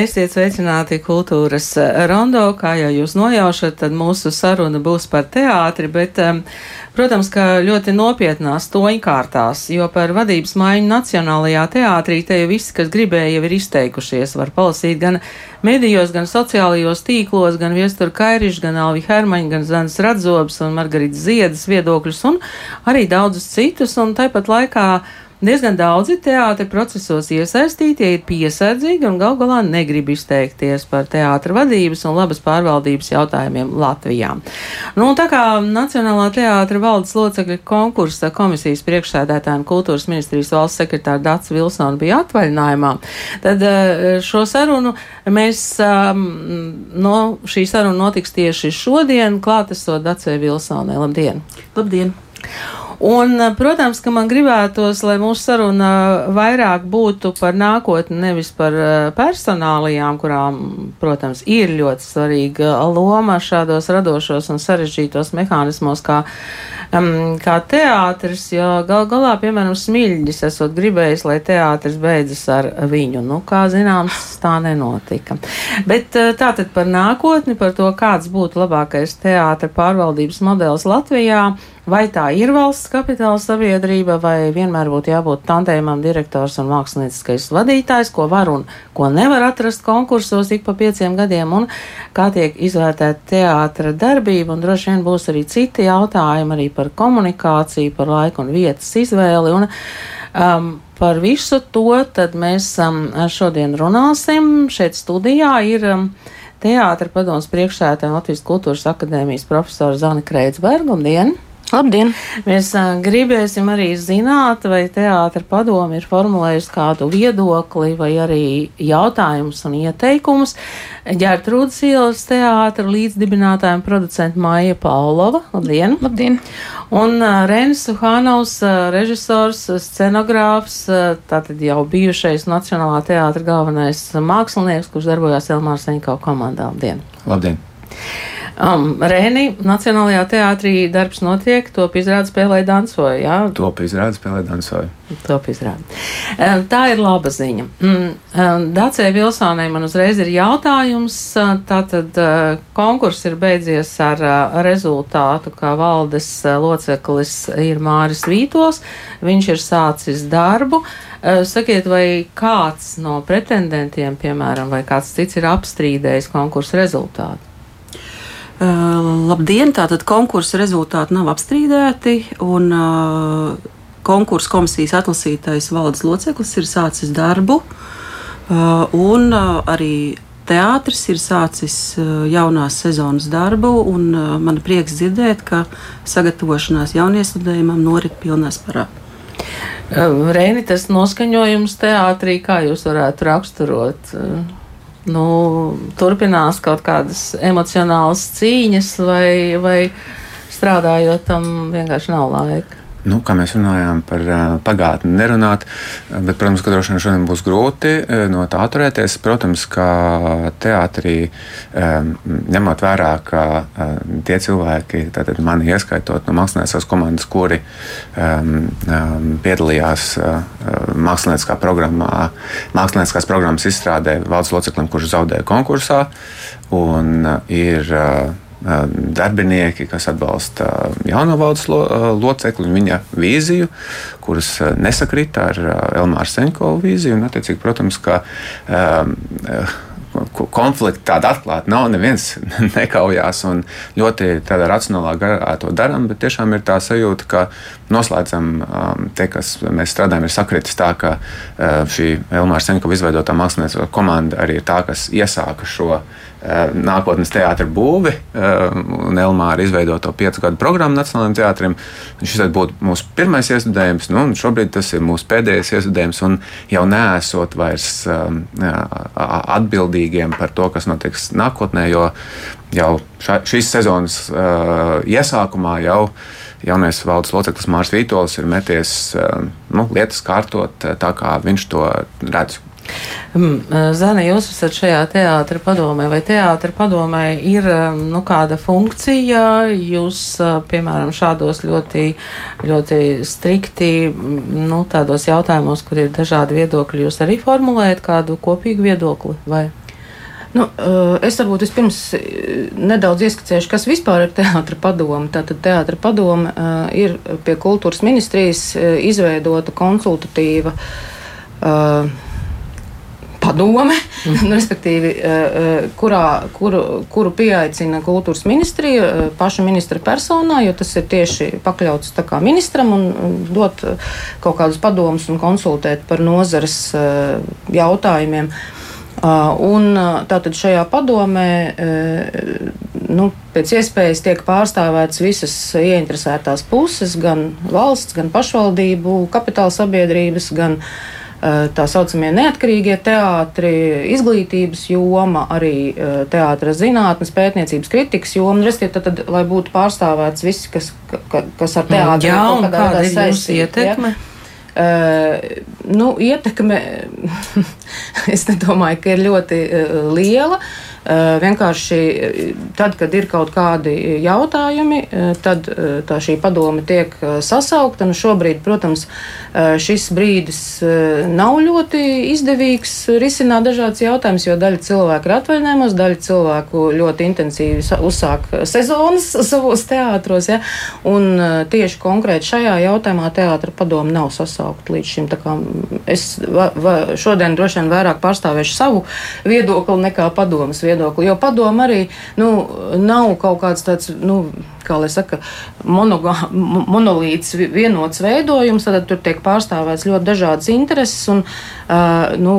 Esiet sveicināti kultūras rondo. Kā jau jūs nojaušat, tad mūsu saruna būs par teātri, bet, um, protams, ka ļoti nopietnās toņkārtās, jo par vadības maiņu Nacionālajā teātrī te jau visi, kas gribēja, jau ir izteikušies. Var palasīt gan medijos, gan sociālajos tīklos, gan Viestur Kairišs, gan Alvi Hermaņa, gan Zanas Radzobs un Margarita Ziedas viedokļus un arī daudzus citus, un tāpat laikā Diezgan daudzi teātri procesos iesaistītie ir piesardzīgi un gal galā negrib izteikties par teātra vadības un labas pārvaldības jautājumiem Latvijā. Nu, tā kā Nacionālā teātra valdes locekļa konkursa komisijas priekšsēdētājiem kultūras ministrijas valsts sekretāra Dats Vilsona bija atvaļinājumā, tad eh, šo sarunu mēs, um, no šī saruna notiks tieši šodien, klātesot Dacei Vilsonai. Labdien! Labdien! Un, protams, ka man gribētos, lai mūsu saruna vairāk būtu par nākotni, nevis par personālijām, kurām, protams, ir ļoti svarīga loma šādos radošos un sarežģītos mehānismos, kā, um, kā teātris, jo gal galā, piemēram, Smilģis esot gribējis, lai teātris beidzas ar viņu. Nu, kā zināms, tā nenotika. Bet tātad par nākotni, par to, kāds būtu labākais teātra pārvaldības modelis Latvijā vai tā ir valsts kapitāla sabiedrība, vai vienmēr būtu jābūt tantējumam direktors un mākslinieckais vadītājs, ko var un ko nevar atrast konkursos ik pa pieciem gadiem, un kā tiek izvērtēta teātra darbība, un droši vien būs arī citi jautājumi arī par komunikāciju, par laiku un vietas izvēli. Un, um, Par visu to mēs um, šodien runāsim. Šeit studijā ir um, teātra padoms priekšsētāja Latvijas kultūras akadēmijas profesora Zana Kreitsberga. Labdien! Labdien! Mēs uh, gribēsim arī zināt, vai teātra padomi ir formulējusi kādu viedokli vai arī jautājumus un ieteikumus Ģērtrūdas ielas teātra līdzdibinātājiem producentu Maija Paulova. Labdien! Labdien! Un uh, Renis Suhānovs, uh, režisors, scenogrāfs, uh, tātad jau bijušais Nacionālā teātra galvenais mākslinieks, kurš darbojās Elmāra Seņkau komandā. Labdien! Labdien! Um, Rēni, Nacionālajā teātrī darbs notiek, top izrāda spēlē dansoja, jā? Top izrāda spēlē dansoja. Top izrāda. Um, tā ir laba ziņa. Mm, um, Dacē Vilsonai man uzreiz ir jautājums. Uh, tātad uh, konkurss ir beidzies ar uh, rezultātu, ka valdes loceklis ir Māris Vītos. Viņš ir sācis darbu. Sakiet, vai kāds no pretendentiem, piemēram, vai kāds cits ir apstrīdējis konkursu rezultātu? Uh, labdien! Tātad konkursa rezultāti nav apstrīdēti, un uh, konkursa komisijas atlasītais valdes loceklis ir sācis darbu, uh, un arī teātris ir sācis jaunās sezonas darbu, un man ir prieks dzirdēt, ka sagatavošanās jauniestudējumam norit pilnā sparā. Reini, tas noskaņojums teātrī, kā jūs varētu raksturot? Nu, turpinās kaut kādas emocionālas cīņas, vai, vai strādājot tam vienkārši nav laika. Nu, kā mēs runājām par pagātni, nerunāt, bet, protams, ka droši vien šodien būs grūti no tā atturēties. Protams, ka teātrī, ņemot vērā, ka tie cilvēki, tātad mani ieskaitot no mākslinieckās komandas, kuri um, piedalījās mākslinieckā programmā, mākslinieckās programmas izstrādē valsts loceklim, kurš zaudēja konkursā, un ir darbinieki, kas atbalsta jauno valdes lo, locekli un viņa vīziju, kuras nesakrita ar Elmāra Seņko vīziju. Un, attiecīgi, protams, ka um, konflikti tādi atklāti nav. Neviens nekaujās un ļoti racionālā garā to darām, bet tiešām ir tā sajūta, ka noslēdzam um, te, kas mēs strādājam, ir sakritis tā, ka uh, šī Elmāra Seņkova izveidotā māksliniecka komanda arī ir tā, kas iesāka šo nākotnes teātra būvi un Elmāra izveidoto piecu gadu programmu Nacionālajiem teātrim. Šis būtu mūsu pirmais iestudējums, nu, un šobrīd tas ir mūsu pēdējais iestudējums, un jau neesot vairs atbildīgiem par to, kas notiks nākotnē, jo jau ša, šīs sezonas iesākumā jau jaunais valdes loceklis Mārcis Vītols ir meties nu, lietas kārtot tā, kā viņš to redz. Mm, Zana, jūs esat šajā teātra padomē, vai teātra padomē ir nu, kāda funkcija? Jūs, piemēram, šādos ļoti, ļoti strikti, nu, tādos jautājumos, kur ir dažādi viedokļi, jūs arī formulējat kādu kopīgu viedokli? Vai? Nu, es varbūt vispirms nedaudz ieskicēšu, kas vispār ir teātris padome. Tātad teātris padome ir pie kultūras ministrijas izveidota konsultatīva. Padome, mm. respektīvi, kurā, kuru, kuru pieaicina kultūras ministrija paša ministra personā, jo tas ir tieši pakļauts ministram un dot kaut kādus padomus un konsultēt par nozares jautājumiem. Uh, un uh, tātad šajā padomē uh, nu, pēc iespējas tiek pārstāvētas visas ieinteresētās puses, gan valsts, gan pašvaldību, kapitāla sabiedrības, gan tā saucamie neatkarīgie teātri, izglītības joma, arī teātris zinātnes, pētniecības, kritikas joma. Restīvi, tad, tad, lai būtu pārstāvēts viss, kas, kas ar teātri ir kaut kādā veidā saistīts. Uh, nu, ietekme, es nedomāju, ka ir ļoti uh, liela. Uh, Eh, vienkārši tad, kad ir kaut kādi jautājumi, tad tā šī padome tiek sasaukta. Nu šobrīd, protams, šis brīdis nav ļoti izdevīgs risināt dažādas jautājumas, jo daļa cilvēku ir atvaļinājumos, daļa cilvēku ļoti intensīvi uzsāk sezonas savos teātros. Ja? Un tieši konkrēti šajā jautājumā teātra padome nav sasaukta līdz šim. Es va, va, šodien droši vien vairāk pārstāvēšu savu viedokli nekā padomas viedokli viedokli. Jo padomu arī nu, nav kaut kāds tāds. Nu, kā lai saka, monogā, monolīts, vienots veidojums, tad tur tiek pārstāvēts ļoti dažādas intereses. Un, uh, nu,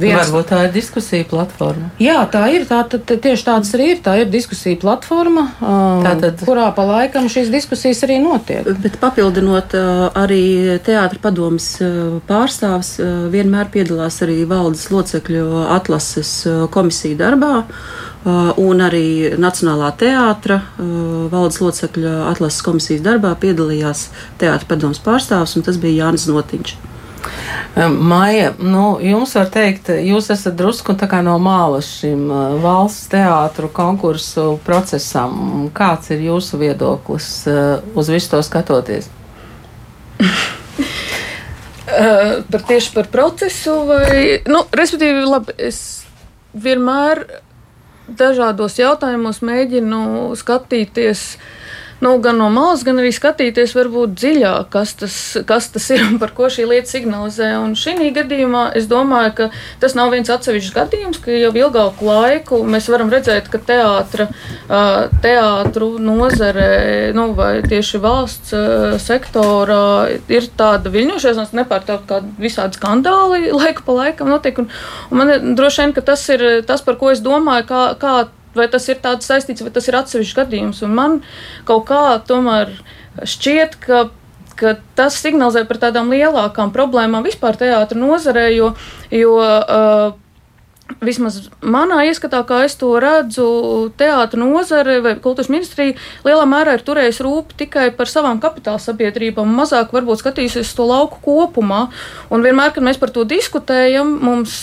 viens... Varbūt tā ir diskusija platforma. Jā, tā ir. Tā, tā, tieši tādas arī ir. Tā ir diskusija platforma, uh, Tātad... kurā pa laikam šīs diskusijas arī notiek. Bet papildinot, uh, arī teātra padomas uh, pārstāvs uh, vienmēr piedalās arī valdes locekļu atlases uh, komisiju darbā. Uh, un arī Nacionālā teātra uh, valdes locekļa atlases komisijas darbā piedalījās teātra padomus pārstāvs, un tas bija Jānis Notiņš. Maija, nu, jums var teikt, jūs esat drusku no malas šim uh, valsts teātru konkursu procesam. Kāds ir jūsu viedoklis uz visu to skatoties? uh, par tieši par procesu, vai, nu, respektīvi, labi, es vienmēr dažādos jautājumos mēģinu skatīties nu, gan no malas, gan arī skatīties varbūt dziļāk, kas tas, kas tas ir un par ko šī lieta signalizē. Un šī gadījumā es domāju, ka tas nav viens atsevišķs gadījums, ka jau ilgāku laiku mēs varam redzēt, ka teātra, teātru nozare, nu, vai tieši valsts sektorā ir tāda viļņošanās, nepārtraukt kā visādi skandāli laiku pa laikam notiek. Un, un man droši vien, ka tas ir tas, par ko es domāju, kā, kā vai tas ir tāds saistīts, vai tas ir atsevišķs gadījums. Un man kaut kā tomēr šķiet, ka ka tas signalizē par tādām lielākām problēmām vispār teātra nozarē, jo, jo uh, Vismaz manā ieskatā, kā es to redzu, teātris nozare vai kultūras ministrija lielā mērā ir turējusi rūpi tikai par savām kapitāla sabiedrībām, mazāk varbūt skatīsies to lauku kopumā. Un vienmēr, kad mēs par to diskutējam, mums,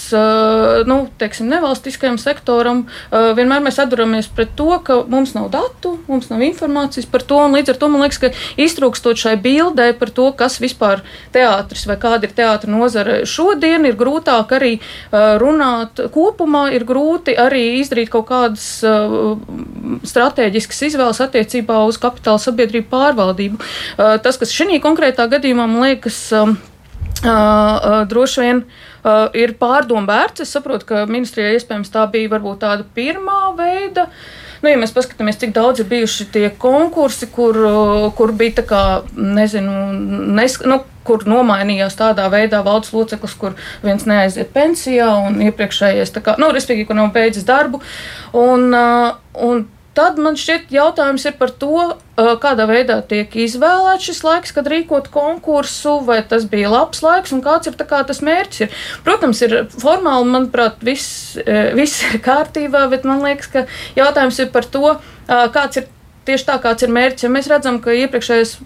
nu, teiksim, nevalstiskajam sektoram, vienmēr mēs atduramies pret to, ka mums nav datu, mums nav informācijas par to, līdz ar to man liekas, ka iztrūkstot šai bildē par to, kas vispār teātris vai kāda ir teātra nozare šodien, ir grūtāk arī runāt kopumā ir grūti arī izdarīt kaut kādas uh, strateģiskas izvēles attiecībā uz kapitāla sabiedrību pārvaldību. Uh, tas, kas šī konkrētā gadījumā man liekas. Um, Uh, uh, droši vien uh, ir pārdomu vērts. Es saprotu, ka ministrijai iespējams tā bija varbūt tāda pirmā veida uh, Nu, ja mēs paskatāmies, cik daudz ir bijuši tie konkursi, kur, kur bija tā kā, nezinu, nes, nu, kur nomainījās tādā veidā valdes loceklis, kur viens neaiziet pensijā un iepriekšējais, kā, nu, respektīvi, kur nav beidzis darbu. Un, un Tad man šķiet, jautājums ir par to, kādā veidā tiek izvēlēts šis laiks, kad rīkot konkursu, vai tas bija labs laiks un kāds ir kā tas mērķis. Ir. Protams, ir formāli, manuprāt, viss, viss ir kārtībā, bet man liekas, ka jautājums ir par to, kāds ir tieši tā, kāds ir mērķis. Ja mēs redzam, ka iepriekšējais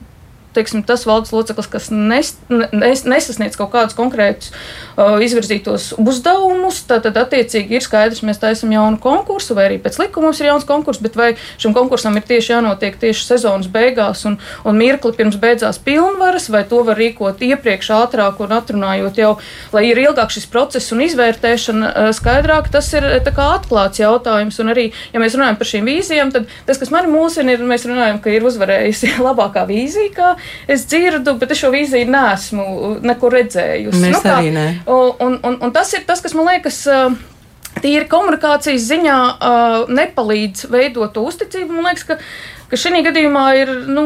teiksim, tas valdes loceklis, kas nes, nes, nesasniedz kaut kādus konkrētus uh, izvirzītos uzdevumus, tad, tad attiecīgi ir skaidrs, mēs taisam jaunu konkursu, vai arī pēc likuma mums ir jauns konkurss, bet vai šim konkursam ir tieši jānotiek tieši sezonas beigās un, un mirkli pirms beidzās pilnvaras, vai to var rīkot iepriekš ātrāk un atrunājot jau, lai ir ilgāk šis process un izvērtēšana uh, skaidrāk, tas ir kā atklāts jautājums. Un arī, ja mēs runājam par šīm vīzijām, tad tas, kas man mūsina, ir, mēs runājam, ka ir uzvarējusi labākā vīzija, kā es dzirdu, bet es šo vīziju nesmu nekur redzējusi. Mēs nu, arī ne. Un, un, un tas ir tas, kas man liekas. Tīri komunikācijas ziņā uh, nepalīdz veidot to uzticību. Man liekas, ka ka šī gadījumā ir nu,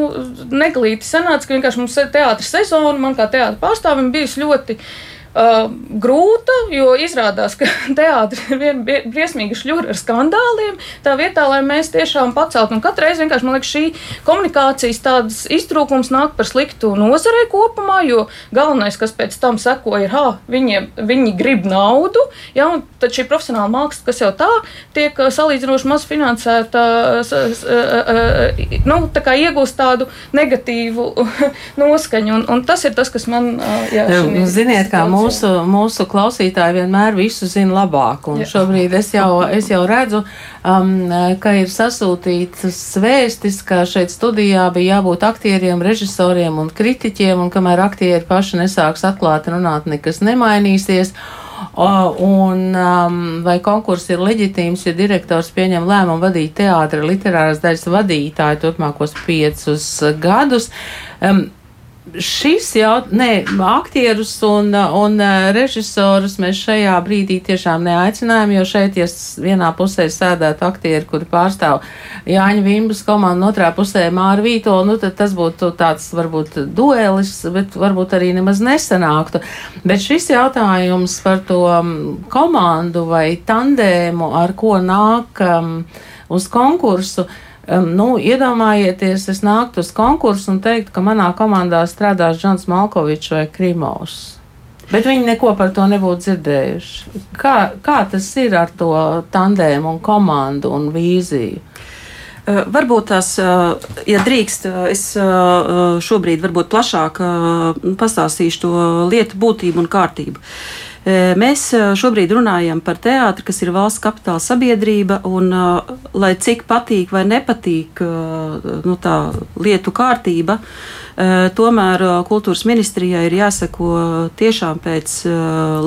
neglīti sanāca, ka vienkārši mums teātris sezona, man kā teātris pārstāvim bijusi ļoti uh, Uh, grūta, jo izrādās, ka teātris ir viena briesmīga šļura ar skandāliem. Tā vietā, lai mēs tiešām paceltu, un katru reizi vienkārši man liekas, šī komunikācijas tādas iztrūkums nāk par sliktu nozarei kopumā, jo galvenais, kas pēc tam sekoja, ir, ha, viņiem, viņi grib naudu, ja, un tad šī profesionāla māksla, kas jau tā tiek uh, salīdzinoši maz finansēta, uh, nu, tā kā iegūst tādu negatīvu noskaņu, un, un tas ir tas, kas man, jā, Ziniet, kā mums mūsu, mūsu klausītāji vienmēr visu zina labāk. Un šobrīd es jau, es jau redzu, um, ka ir sasūtīts vēstis, ka šeit studijā bija jābūt aktieriem, režisoriem un kritiķiem, un kamēr aktieri paši nesāks atklāt runāt, nekas nemainīsies. Un um, vai konkurss ir leģitīms, ja direktors pieņem lēmumu vadīt teātra literārās daļas vadītāju turpmākos piecus gadus? Um, šis jautājums, aktierus un, un režisorus mēs šajā brīdī tiešām neaicinājām, jo šeit, ja vienā pusē sēdētu aktieri, kuri pārstāv Jāņa Vimbas komandu, otrā pusē Māra Vītolu, nu tad tas būtu tāds varbūt duelis, bet varbūt arī nemaz nesanāktu. Bet šis jautājums par to komandu vai tandēmu, ar ko nāk um, uz konkursu, uh, Um, nu, iedomājieties, es nāktu uz konkursu un teiktu, ka manā komandā strādās Džons Malkovičs vai Krimovs. Bet viņi neko par to nebūtu dzirdējuši. Kā, kā tas ir ar to tandēmu un komandu un vīziju? Varbūt tās, ja drīkst, es šobrīd varbūt plašāk pastāstīšu to lietu būtību un kārtību. Mēs šobrīd runājam par teātri, kas ir valsts kapitāla sabiedrība, un lai cik patīk vai nepatīk nu, tā lietu kārtība, tomēr kultūras ministrijai ir jāseko tiešām pēc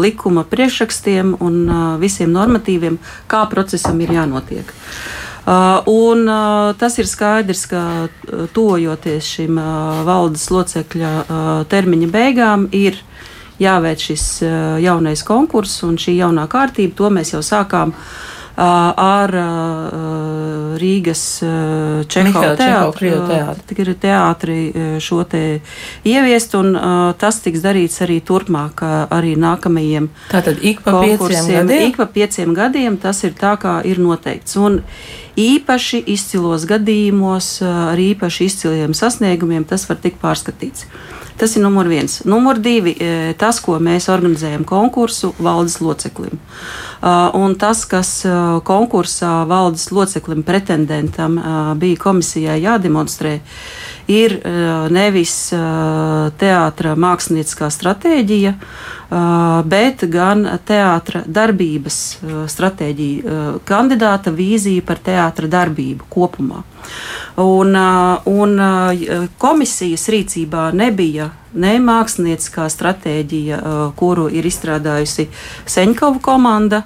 likuma priekšrakstiem un visiem normatīviem, kā procesam ir jānotiek. Un tas ir skaidrs, ka tojoties šim valdes locekļa termiņa beigām, ir jāveic šis jaunais konkurss un šī jaunā kārtība. To mēs jau sākām ar Rīgas Čehova teātri, teātri. teātri šo te ieviest, un tas tiks darīts arī turpmāk, arī nākamajiem Tātad ik pa pieciem gadiem? Ik pa pieciem gadiem tas ir tā, kā ir noteikts. Un īpaši izcilos gadījumos, ar īpaši izciliem sasniegumiem, tas var tikt pārskatīts. Tas ir numur viens. Numur divi tas, ko mēs organizējam konkursu valdes loceklim. Un tas, kas konkursā valdes loceklim pretendentam bija komisijai jādemonstrē, ir nevis teātra mākslinieckā stratēģija, bet gan teātra darbības stratēģija, kandidāta vīzija par teātra darbību kopumā. Un, un komisijas rīcībā nebija ne mākslinieckā stratēģija, kuru ir izstrādājusi Seņkova komanda,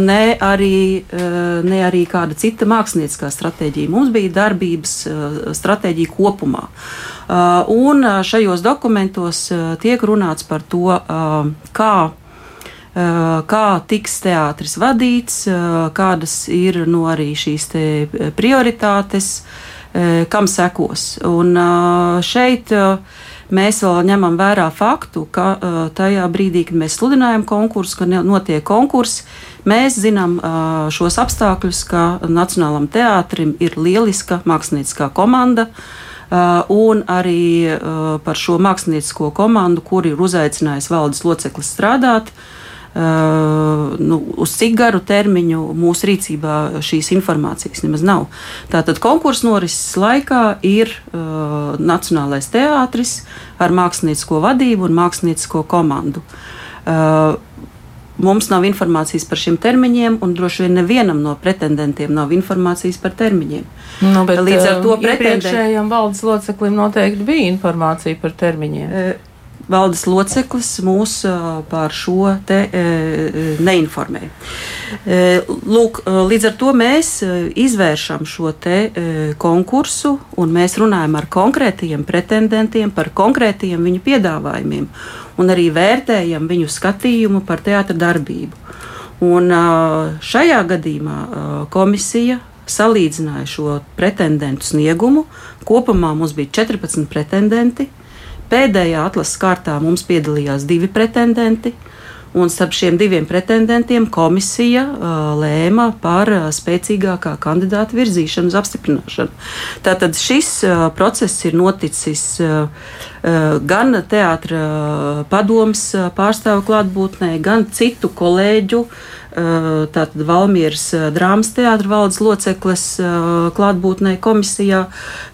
ne arī, ne arī kāda cita mākslinieckā stratēģija. Mums bija darbības stratēģija kopumā. Un šajos dokumentos tiek runāts par to, kā kā tiks teātris vadīts, kādas ir no nu, arī šīs prioritātes, kam sekos. Un šeit Mēs vēl ņemam vērā faktu, ka uh, tajā brīdī, kad mēs sludinājam konkursu, ka notiek konkurss, mēs zinām uh, šos apstākļus, ka Nacionālam teātrim ir lieliska mākslinieckā komanda. Uh, un arī uh, par šo māksliniecisko komandu, kur ir uzaicinājis valdes loceklis strādāt, Uh, nu, uz cik garu termiņu mūsu rīcībā šīs informācijas nemaz nav. Tātad konkursu norises laikā ir uh, Nacionālais teātris ar māksliniecisko vadību un māksliniecisko komandu. Uh, Mums nav informācijas par šiem termiņiem, un droši vien nevienam no pretendentiem nav informācijas par termiņiem. Nu, Līdz ar to pretendentiem valdes loceklim noteikti bija informācija par termiņiem. Uh, valdes loceklis mūs par šo te neinformē. Lūk, līdz ar to mēs izvēršam šo te konkursu un mēs runājam ar konkrētiem pretendentiem par konkrētiem viņu piedāvājumiem un arī vērtējam viņu skatījumu par teātra darbību. Un šajā gadījumā komisija salīdzināja šo pretendentu sniegumu. Kopumā mums bija 14 pretendenti. Pēdējā atlases kārtā mums piedalījās divi pretendenti. Un starp šiem diviem pretendentiem komisija uh, lēma par uh, spēcīgākā kandidāta virzīšanu uz apstiprināšanu. Tātad šis uh, process ir noticis uh, uh, gan teātris padomus pārstāvu klātbūtnē, gan citu kolēģu uh, tātad Valmieras eh, drāmas teātra valdes loceklis eh, klātbūtnē komisijā.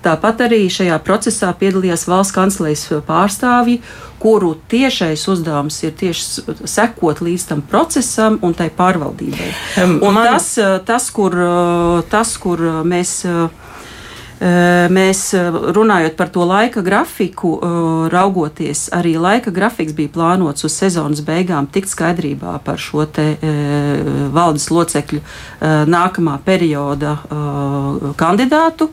Tāpat arī šajā procesā piedalījās valsts kancelejas pārstāvji, kuru tiešais uzdevums ir tieši sekot līdz tam procesam un tai pārvaldībai. Um, un man... tas, tas, kur, tas, kur mēs Mēs runājot par to laika grafiku, raugoties, arī laika grafiks bija plānots uz sezonas beigām, tikt skaidrībā par šo te valdes locekļu nākamā perioda kandidātu.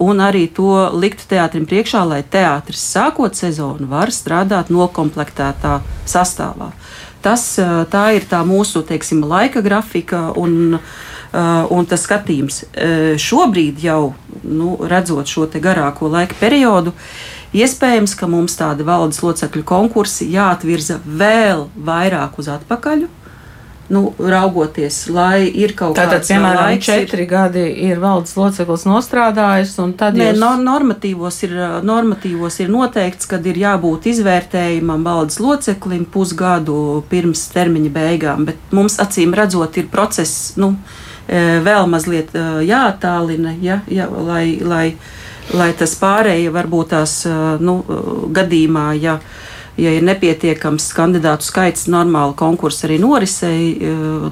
Un arī to likt teātrim priekšā, lai teātris sākot sezonu var strādāt noklāptā sastāvā. Tas, tā ir tā mūsu teiksim, laika grafika un Uh, un tas skatījums uh, šobrīd jau nu, redzot šo garāko laika periodu. Iespējams, ka mums tādi valdes locekļu konkursi jāatvirza vēl vairāk uz atpakaļ. Nu, raugoties, lai ir kaut kāda tāda, piemēram, laiks, četri ir, gadi ir valdes loceklis nostrādājis, un tad Nē, jūs... no, normatīvos, ir, normatīvos ir noteikts, ka ir jābūt izvērtējumam valdes loceklim pusgadu pirms termiņa beigām, bet mums acīm redzot ir process, nu, uh, vēl mazliet e, jāattālina, ja, ja, lai, lai, lai tas pārējie varbūt tās e, nu, gadījumā, ja, ja ir nepietiekams kandidātu skaits, normāli konkurss arī norisei,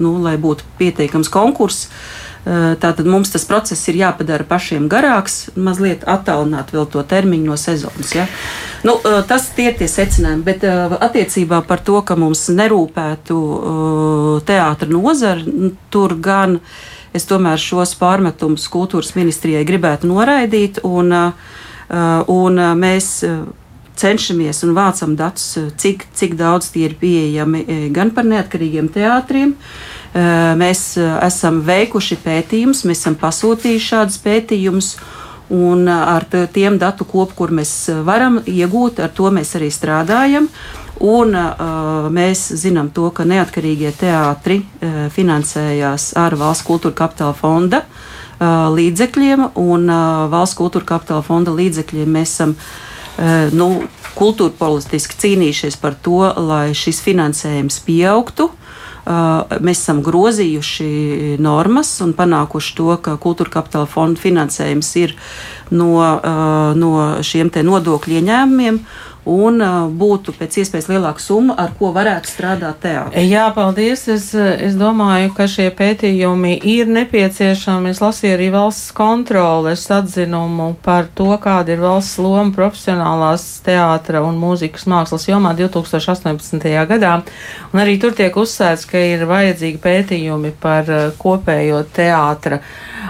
nu, lai būtu pietiekams konkurss Eh, tātad mums tas process ir jāpadara pašiem garāks, mazliet attālināt vēl to termiņu no sezonas. Ja? Nu, tas tie ir tie secinājumi, bet attiecībā par to, ka mums nerūpētu teātra nozara, nu, tur gan es tomēr šos pārmetumus kultūras ministrijai gribētu noraidīt, un, un mēs cenšamies un vācam datus, cik, cik daudz tie ir pieejami gan par neatkarīgiem teātriem, uh, Mēs esam veikuši pētījumus, mēs esam pasūtījuši šādus pētījumus. Un ar tiem datu kopu, kur mēs varam iegūt, ar to mēs arī strādājam. Un, uh, mēs zinām, to, ka neatkarīgie teātri uh, finansējās ar Valsts kultūra kapitāla fonda uh, līdzekļiem, un uh, Valsts kultūra kapitāla fonda līdzekļiem mēs esam uh, nu, kultūra politiski cīnījušies par to, lai šis finansējums pieaugtu. Uh, Mēs esam grozījuši normas un panākuši to, ka kultūra kapitāla fonda finansējums ir no, no šiem nodokļu ieņēmumiem un būtu pēc iespējas lielāka summa, ar ko varētu strādāt teātris. Jā, paldies. Es, es domāju, ka šie pētījumi ir nepieciešami. Es lasīju arī valsts kontroles atzinumu par to, kāda ir valsts loma profesionālās teātra un mūzikas mākslas jomā 2018. gadā. Un arī tur tiek uzsvērts, ka ir vajadzīgi pētījumi par kopējo teātra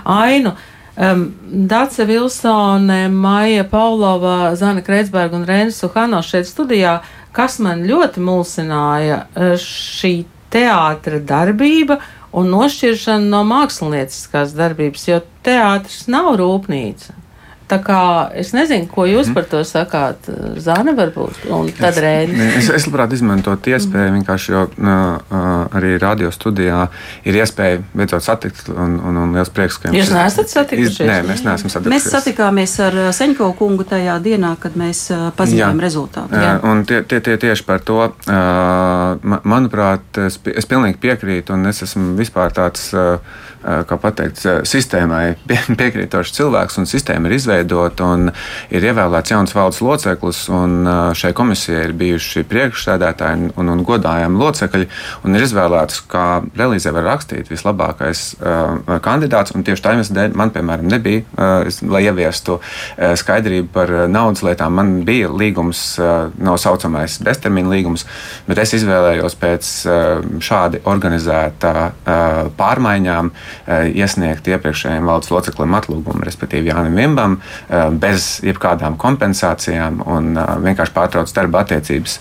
ainu. Um, Dace Vilsone, Maija Paulova, Zana Kreitsberga un Rēnis Suhano šeit studijā, kas man ļoti mulsināja eh, šī teātra darbība un nošķiršana no mākslinieckās darbības, jo teātris nav rūpnīca. Tā kā es nezinu, ko jūs par to sakāt. Zāne varbūt, tad rēni. Es, es labprāt izmantotu iespēju vienkārši, jo uh, arī radio studijā ir iespēja beidzot satikt, un, un, un liels prieks, ka Jūs neesat satikušies? Iz, nē, mēs neesam satikušies. Mēs satikāmies ar Seņko kungu tajā dienā, kad mēs paziņojām rezultātu. Jā. Un tie, tie, tie tieši par to, uh, manuprāt, es, es pilnīgi piekrītu, un es esmu vispār tāds. Uh, kā pateikt, sistēmai pie, piekrītošs cilvēks, un sistēma ir izveidota, un ir ievēlēts jauns valdes loceklis, un šai komisijai ir bijuši priekšsēdētāji un, un godājami locekļi, un ir izvēlēts, kā relīzē var rakstīt, vislabākais uh, kandidāts, un tieši tā iemesla dēļ man, piemēram, nebija, uh, lai ieviestu uh, skaidrību par naudas lietām, man bija līgums, uh, nav saucamais beztermiņa līgums, bet es izvēlējos pēc uh, šādi organizēta uh, pārmaiņām, Eh, iesniegt iepriekšējiem valdes loceklim atlūgumu, respektīvi Jānis Vimbam, eh, bez jebkādām kompensācijām un eh, vienkārši pārtrauc darba attiecības.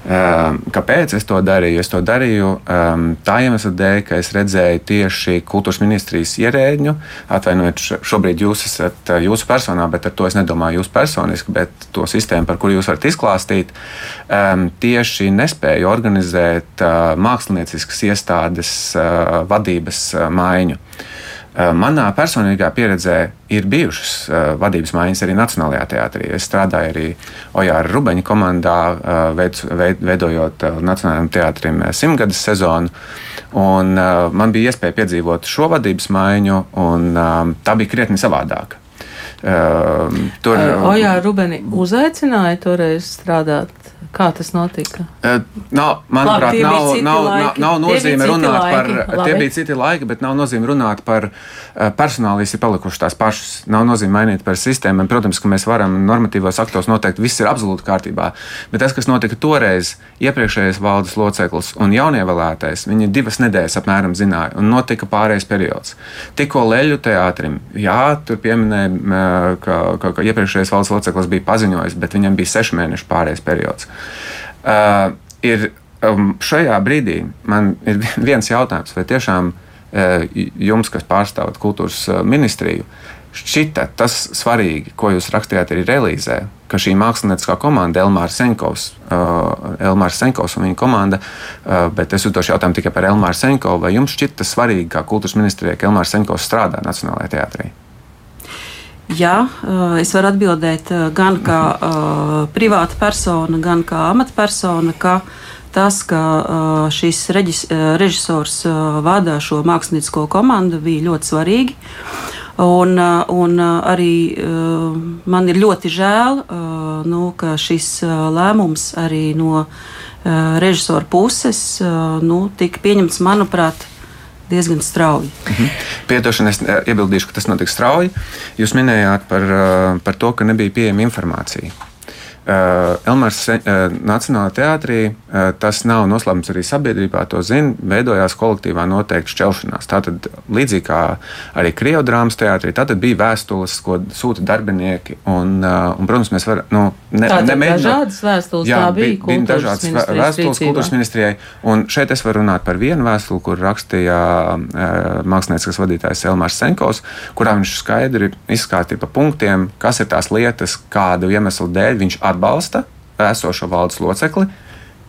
Kāpēc es to darīju? Es to darīju tā iemesla dēļ, ka es redzēju tieši kultūras ministrijas ierēģņu. Atvainojiet, šobrīd jūs esat jūsu personā, bet ar to es nedomāju jūs personiski, bet to sistēmu, par kuru jūs varat izklāstīt, tieši nespēju organizēt mākslinieciskas iestādes vadības maiņu. Manā personīgā pieredzē ir bijušas uh, vadības maiņas arī Nacionālajā teātrī. Es strādāju arī Ojāra Rubeņa komandā, uh, veid, veid, veidojot uh, Nacionālajiem teātrim simtgades sezonu. Un, uh, man bija iespēja piedzīvot šo vadības maiņu, un uh, tā bija krietni savādāka. Uh, tur Ojāra Rubeni uzaicināja toreiz strādāt Kā tas notika? Uh, nav, manuprāt, Labi, nav, nav, nav, nav nozīme runāt laiki. par. Labi. Tie bija citi laiki, bet nav nozīme runāt par uh, personālīs, ir palikušas tās pašas. Nav nozīme mainīt par sistēmām. Protams, ka mēs varam normatīvos aktos noteikt, viss ir absolūti kārtībā. Bet tas, kas notika toreiz, iepriekšējais valdes loceklis un jaunievēlētais, viņi divas nedēļas apmēram zināja, un notika pārējais periods. Tikko Leļu teātrim, jā, tur pieminēja, ka, ka, ka iepriekšējais valdes loceklis bija paziņojis, bet viņam bija sešu mēnešu pārējais periods. Uh, ir, um, šajā brīdī man ir viens jautājums, vai tiešām uh, jums, kas pārstāvat kultūras uh, ministriju, šķita tas svarīgi, ko jūs rakstījāt arī relīzē, ka šī mākslinieckā komanda, Elmārs Senkovs, uh, Elmārs Senkovs un viņa komanda, uh, bet es uzdošu jautājumu tikai par Elmāru Senkovu, vai jums šķita svarīgi, kā kultūras ministrijai, ka Elmārs Senkovs strādā Nacionālajā teātrī? Jā, es varu atbildēt gan kā privāta persona, gan kā amatpersona, ka tas, ka šis reģis, režisors vada šo māksliniecisko komandu, bija ļoti svarīgi. Un, un arī man ir ļoti žēl, nu, ka šis lēmums arī no režisora puses nu, tika pieņemts, manuprāt, diezgan strauji. Mhm. Piedošana, es eh, iebildīšu, ka tas notiks strauji. Jūs minējāt par, eh, par to, ka nebija pieejama informācija. Uh, Elmārs uh, Nacionālajā teātrī uh, tas nav noslēpums arī sabiedrībā, to zina, veidojās kolektīvā noteikti šķelšanās. Tātad, līdzīgi kā arī Krievijas teātrī, tad bija vēstules, ko sūta darbinieki. Un, un, protams, mēs varam. Nu, ne, nemēģināt, dažādas vēstules, jā, tā bija. Bija dažādas vēstules kultūras ministrijai. Un šeit es varu runāt par vienu vēstuli, kur rakstīja mākslinieks vadītājs Elmārs Senkovs, kurā viņš skaidri izskatīja pa punktiem, kas ir tās lietas, kādu iemeslu dēļ viņš atbalsta atbalsta esošo valdes locekli.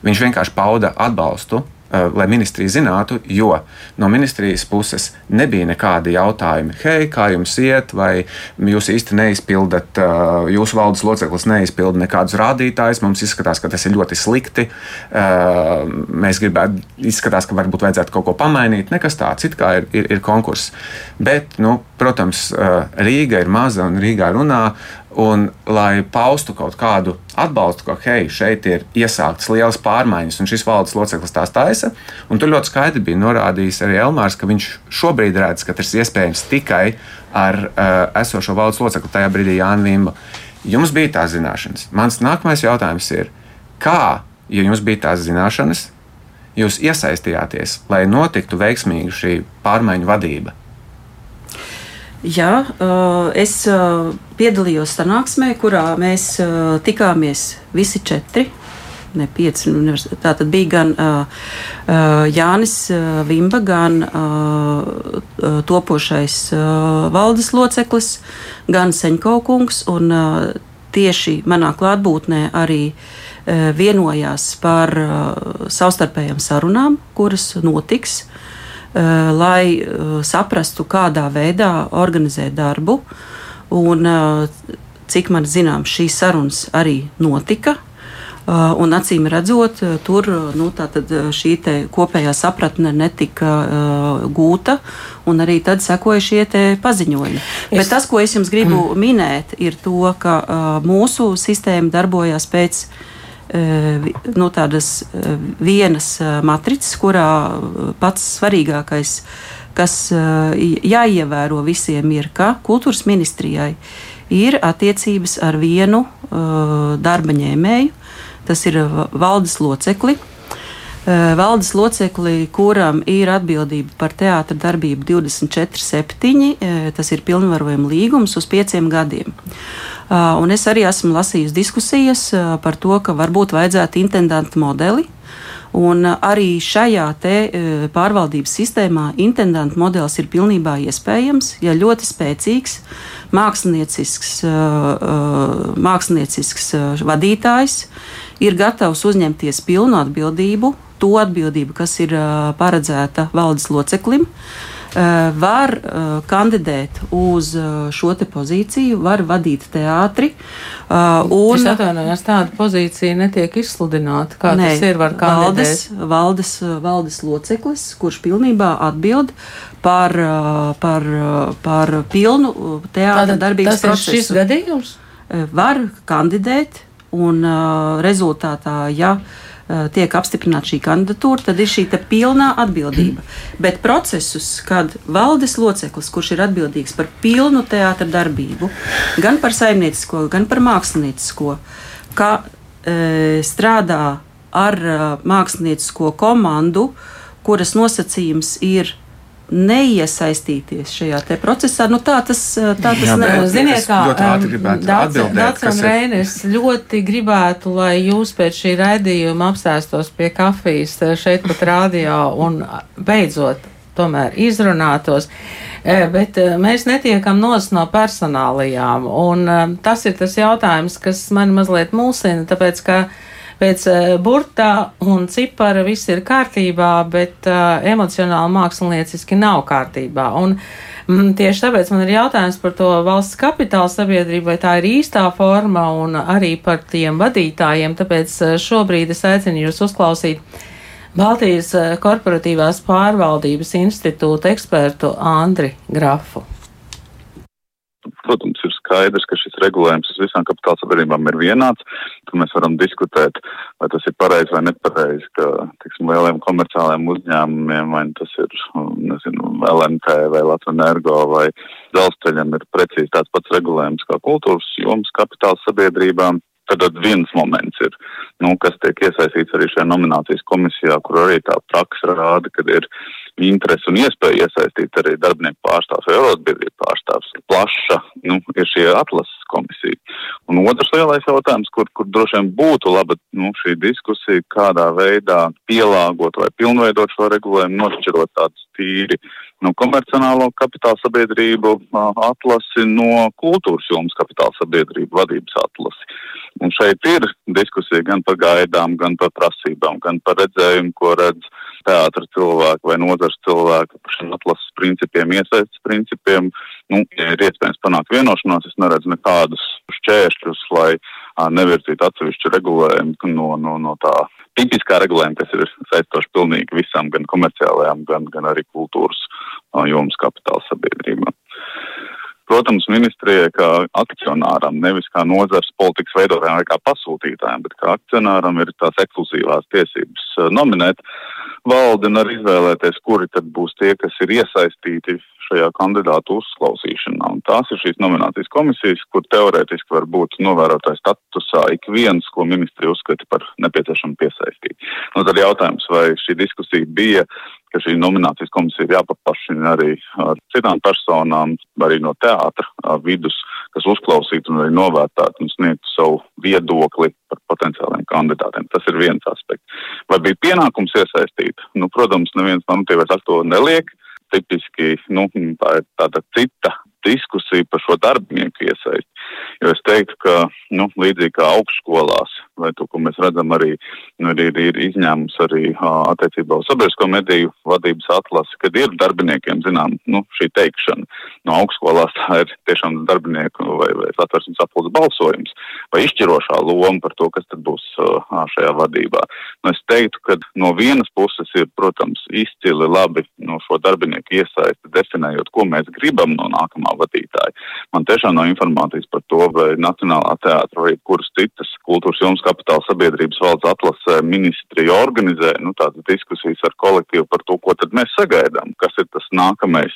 Viņš vienkārši pauda atbalstu Eh, lai ministrija zinātu, jo no ministrijas puses nebija nekādi jautājumi, hei, kā jums iet, vai jūs īsti neizpildat, eh, jūsu valdes loceklis neizpilda nekādus rādītājus. Mums izskatās, ka tas ir ļoti slikti. Eh, mēs gribētu, izskatās, ka varbūt vajadzētu kaut ko pamainīt. Nekas tāds, it kā ir, ir, ir konkurss. Bet, nu, protams, Rīga ir maza un Rīgā runā. Un, lai paustu kaut kādu atbalstu, ka hei, šeit ir iesāktas lielas pārmaiņas, un šis valdes loceklis tās taisa, un tur ļoti skaidri bija norādījis arī Elmārs, ka viņš šobrīd redz, ka tas ir iespējams tikai ar uh, esošo valdes locekli, tajā brīdī Jānis Vimba. Jums bija tās zināšanas. Mans nākamais jautājums ir, kā, ja jums bija tās zināšanas, jūs iesaistījāties, lai notiktu veiksmīga šī pārmaiņu vadība? Jā, es piedalījos sanāksmē, kurā mēs tikāmies visi četri ne pieci. Tā tad bija gan uh, Jānis Vimba, gan uh, topošais uh, valdes loceklis, gan Seņko kungs. Un, uh, tieši manā klātbūtnē arī uh, vienojās par uh, savstarpējām sarunām, kuras notiks, lai uh, saprastu, kādā veidā organizēt darbu. Un, uh, cik man zināms, šīs sarunas arī notika. Un acīm redzot, tur nu, šī kopējā sapratne netika uh, gūta, un arī tad sekoja šie paziņojumi. Es... Bet tas, ko es jums gribu mm. minēt, ir to, ka uh, mūsu sistēma darbojās pēc uh, no nu, tādas uh, vienas matricas, kurā pats svarīgākais, kas jāievēro visiem, ir, ka kultūras ministrijai ir attiecības ar vienu darba ņēmēju tas ir valdes locekli. Valdes locekli, kuram ir atbildība par teātra darbību 24-7, uh, tas ir pilnvarojuma līgums uz pieciem gadiem. Un es arī esmu lasījusi diskusijas par to, ka varbūt vajadzētu intendantu modeli. Un arī šajā pārvaldības sistēmā intendanta modelis ir pilnībā iespējams, ja ļoti spēcīgs māksliniecisks, māksliniecisks vadītājs ir gatavs uzņemties pilnu atbildību, to atbildību, kas ir paredzēta valdes loceklim. Var kandidēt uz šo pozīciju, var vadīt teātri. Un, es atvainojos, tāda pozīcija netiek izsludināta. Kā ne, tas ir? Var valdes, valdes, valdes loceklis, kurš pilnībā atbild par, par, par pilnu teātra darbības tas procesu. Tas ir šis gadījums? Var kandidēt un rezultātā, ja tiek apstiprināta šī kandidatūra, tad ir šī pilnā atbildība. Bet procesus, kad valdes loceklis, kurš ir atbildīgs par pilnu teātra darbību, gan par saimniecisko, gan par māksliniecisko, ka e, strādā ar uh, māksliniecisko komandu, kuras nosacījums ir neiesaistīties šajā procesā. Nu, tā tas, tā tas nav. Ziniet, kā un Reinis ļoti gribētu, lai jūs pēc šī raidījuma apsēstos pie kafijas šeit pat rādio un beidzot tomēr izrunātos. Bet mēs netiekam nos no personālajām, un tas ir tas jautājums, kas man mazliet mulsina, tāpēc, ka pēc uh, burtā un cipara viss ir kārtībā, bet uh, emocionāli mākslinieciski nav kārtībā. Un, mm, Tieši tāpēc man ir jautājums par to valsts kapitāla sabiedrību, vai tā ir īstā forma un arī par tiem vadītājiem. Tāpēc uh, šobrīd es aicinu jūs uzklausīt Baltijas korporatīvās pārvaldības institūta ekspertu Andri Grafu. Protams, ir skaidrs, ka šis regulējums visām kapitāla sabiedrībām ir vienāds. Tur mēs varam diskutēt, vai tas ir pareizi vai nepareizi, ka, tiksim, lieliem komerciāliem uzņēmumiem, vai tas ir, nezinu, LNT vai Latvijas Energo vai dzelzceļam ir precīzi tāds pats regulējums kā kultūras jomas kapitāla sabiedrībām. Tad viens moments ir, nu, kas tiek iesaistīts arī šajā nominācijas komisijā, kur arī tā praksa rāda, ka ir interesi un iespēja iesaistīt arī darbinieku pārstāvs vai arotbiedrību pārstāvs. Plaša nu, ir šī atlases komisija. Un otrs lielais jautājums, kur, kur droši vien būtu laba nu, šī diskusija, kādā veidā pielāgot vai pilnveidot šo regulējumu, nošķirot tādus tīri nu, komercionālo kapitāla sabiedrību atlasi no kultūras jomas kapitāla sabiedrību vadības atlasi. Un šeit ir diskusija gan par gaidām, gan par prasībām, gan par redzējumu, ko redz teātra cilvēki vai nozars cilvēki par šiem atlases principiem, iesaistas principiem. Nu, ja ir iespējams panākt vienošanos, es neredzu nekādus šķēršļus, lai nevirzītu atsevišķu regulējumu no, no, no tā tipiskā regulējuma, kas ir saistoši pilnīgi visam, gan komerciālajām, gan, gan arī kultūras jomas kapitāla sabiedrībām. Protams, ministrijai kā akcionāram, nevis kā nozars politikas veidotājiem vai kā pasūtītājiem, bet kā akcionāram ir tās ekskluzīvās tiesības nominēt valdi un arī izvēlēties, kuri tad būs tie, kas ir iesaistīti šajā kandidātu uzklausīšanā. Un tās ir šīs nominācijas komisijas, kur teorētiski var būt novērotāju statusā ik viens, ko ministri uzskata par nepieciešamu piesaistīt. Nu, tad jautājums, vai šī diskusija bija, ka šī nominācijas komisija ir jāpaplašina arī ar citām personām, arī no teātra vidus, kas uzklausītu un arī novērtētu un sniegtu savu viedokli par potenciāliem kandidātiem. Tas ir viens aspekts. Vai bija pienākums iesaistīt? Nu, protams, neviens normatīvais akts to neliek. Tipiski nu, tā ir tāda cita diskusija par šo darbinieku iesaisti. Jo es teiktu, ka nu, līdzīgi kā augstskolās, vai to, ko mēs redzam, arī nu, ir, ir izņēmums arī attiecībā uz sabiedrisko mediju vadības atlasi, kad ir darbiniekiem, zinām, nu, šī teikšana. No augstskolās tā ir tiešām darbinieku vai, vai satversmes apuldes balsojums vai izšķirošā loma par to, kas tad būs šajā vadībā. Nu, es teiktu, ka no vienas puses ir, protams, izcili labi no šo darbinieku iesaisti definējot, ko mēs gribam no nākamā vadītāja. Man tiešām nav informācijas par to, vai Nacionālā teātra vai kuras citas kultūras jomas kapitāla sabiedrības valdes atlasē ministrija organizē nu, tādas diskusijas ar kolektīvu par to, ko tad mēs sagaidām, kas ir tas nākamais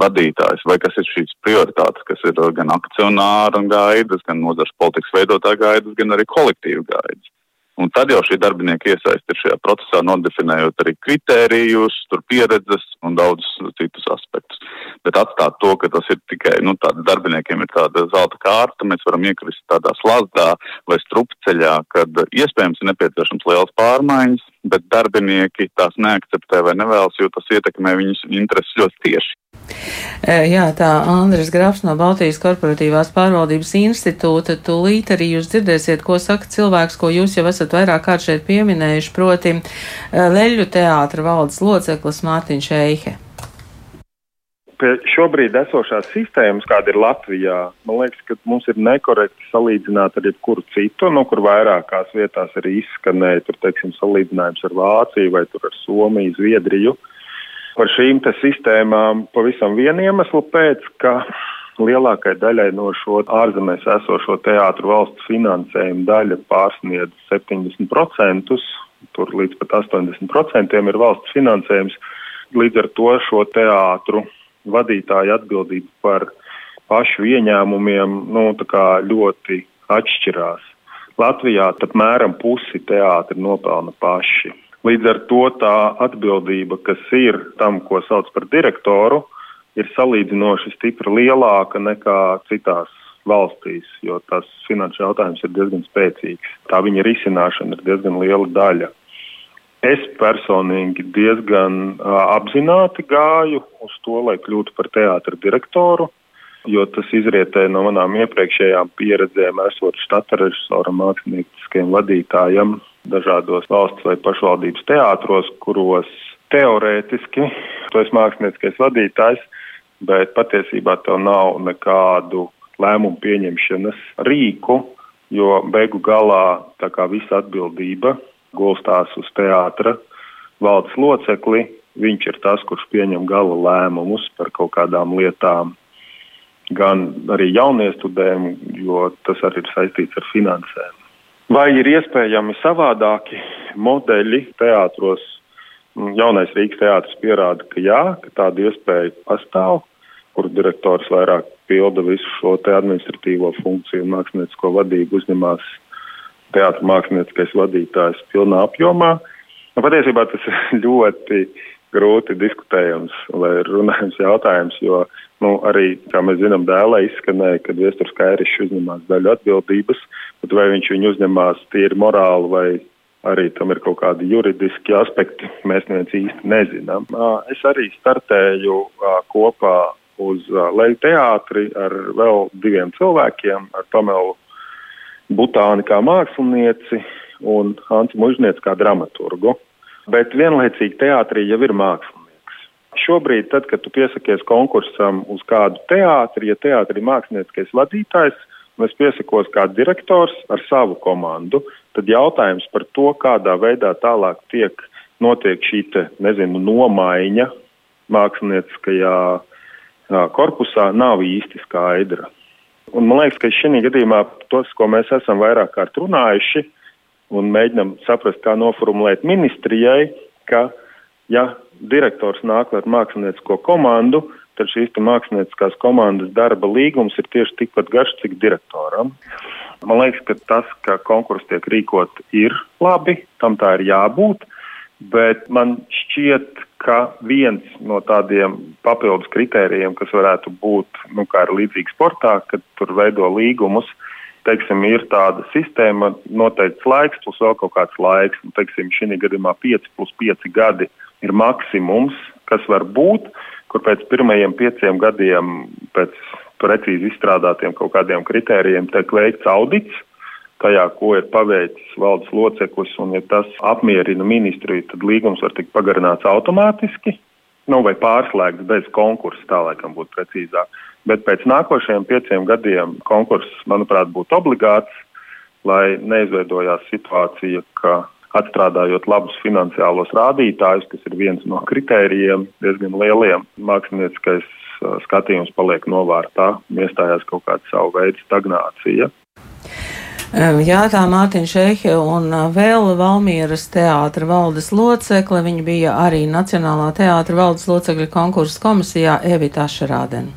vadītājs, vai kas ir šīs prioritātes, kas ir gan akcionāra gaidas, gan nozars politikas veidotāja gaidas, gan arī kolektīva gaidas. Un tad jau šī darbinieka iesaiste ir šajā procesā, nodefinējot arī kritērijus, tur pieredzes un daudzus citus aspektus. Bet atstāt to, ka tas ir tikai nu, darbiniekiem ir tāda zelta kārta, mēs varam iekrist tādā slazdā vai strupceļā, kad iespējams ir nepieciešams liels pārmaiņas, bet darbinieki tās neakceptē vai nevēlas, jo tas ietekmē viņus intereses ļoti tieši. Jā, tā Andris Grafs no Baltijas korporatīvās pārvaldības institūta. Tūlīt arī jūs dzirdēsiet, ko saka cilvēks, ko jūs jau esat vairāk kārt šeit pieminējuši, proti Leļu teātra valdes loceklis Mārtiņš Eihe. Pie šobrīd esošās sistēmas, kāda ir Latvijā, man liekas, ka mums ir nekorekti salīdzināt ar jebkuru citu, no kur vairākās vietās arī izskanēja, tur, teiksim, salīdzinājums ar Vāciju vai ar Somiju, Zviedriju. Par šīm sistēmām pavisam vienu iemeslu pēc, ka lielākai daļai no šo ārzemēs esošo teātru valsts finansējuma daļa pārsniedz 70%, tur līdz pat 80% ir valsts finansējums. Līdz ar to šo teātru vadītāju atbildība par pašu ieņēmumiem nu, ļoti atšķirās. Latvijā apmēram pusi teātri nopelna paši. Līdz ar to tā atbildība, kas ir tam, ko sauc par direktoru, ir salīdzinoši stipri lielāka nekā citās valstīs, jo tas finanšu jautājums ir diezgan spēcīgs. Tā viņa risināšana ir diezgan liela daļa. Es personīgi diezgan apzināti gāju uz to, lai kļūtu par teātra direktoru, jo tas izrietēja no manām iepriekšējām pieredzēm, esot štata režisoram, mākslinieciskiem vadītājam, dažādos valsts vai pašvaldības teātros, kuros teorētiski tu esi mākslinieckais vadītājs, bet patiesībā tev nav nekādu lēmumu pieņemšanas rīku, jo beigu galā tā kā visa atbildība gulstās uz teātra valdes locekli. Viņš ir tas, kurš pieņem gala lēmumus par kaut kādām lietām, gan arī jauniestudēm, jo tas arī ir saistīts ar finansēm. Vai ir iespējami savādāki modeļi teātros? Jaunais Rīgas teātris pierāda, ka jā, ka tāda iespēja pastāv, kur direktors vairāk pilda visu šo administratīvo funkciju un māksliniecisko vadību uzņemās teātris mākslinieckais vadītājs pilnā apjomā. Nu, patiesībā tas ir ļoti grūti diskutējams vai runājams jautājums, jo nu, arī, kā mēs zinām, dēlē izskanēja, ka Viesturs Kairišs uzņemās daļu atbildības, bet vai viņš viņu uzņemās tīri morāli vai arī tam ir kaut kādi juridiski aspekti, mēs neviens īsti nezinām. Es arī startēju kopā uz Leju teātri ar vēl diviem cilvēkiem, ar Pamelu Butāni kā mākslinieci un Hansu Mužnieci kā dramaturgu bet vienlaicīgi teātrī jau ir mākslinieks. Šobrīd, tad, kad tu piesakies konkursam uz kādu teātri, ja teātrī ir mākslinieckais vadītājs, un es piesakos kā direktors ar savu komandu, tad jautājums par to, kādā veidā tālāk tiek notiek šī te, nezinu, nomaiņa mākslinieckajā korpusā, nav īsti skaidra. Un man liekas, ka šī gadījumā tas, ko mēs esam vairāk kārt runājuši, un mēģinam saprast, kā noformulēt ministrijai, ka, ja direktors nāk ar māksliniecisko komandu, tad šīs mākslinieckās komandas darba līgums ir tieši tikpat garš, cik direktoram. Man liekas, ka tas, ka konkurss tiek rīkot, ir labi, tam tā ir jābūt, bet man šķiet, ka viens no tādiem papildus kritērijiem, kas varētu būt, nu, kā ir līdzīgi sportā, kad tur veido līgumus, teiksim, ir tāda sistēma, noteikts laiks, plus vēl kaut kāds laiks. Un, teiksim, šī gadījumā 5 plus 5 gadi ir maksimums, kas var būt, kur pēc pirmajiem pieciem gadiem, pēc precīzi izstrādātiem kaut kādiem kritērijiem, tiek veikts audits tajā, ko ir paveicis valdes loceklis, un ja tas apmierina ministriju, tad līgums var tikt pagarināts automātiski, nu, vai pārslēgts bez konkursa, tā laikam būtu precīzāk. Bet pēc nākošajiem pieciem gadiem konkurss, manuprāt, būtu obligāts, lai neizveidojās situācija, ka atstrādājot labus finansiālos rādītājus, kas ir viens no kritērijiem diezgan lieliem, mākslinieckais skatījums paliek novārtā, iestājās kaut kāda savu veidu stagnācija. Jā, tā Mārtiņa Šehe un vēl Valmieras teātra valdes locekle. Viņa bija arī Nacionālā teātra valdes locekļa konkursa komisijā Evita Šarādena.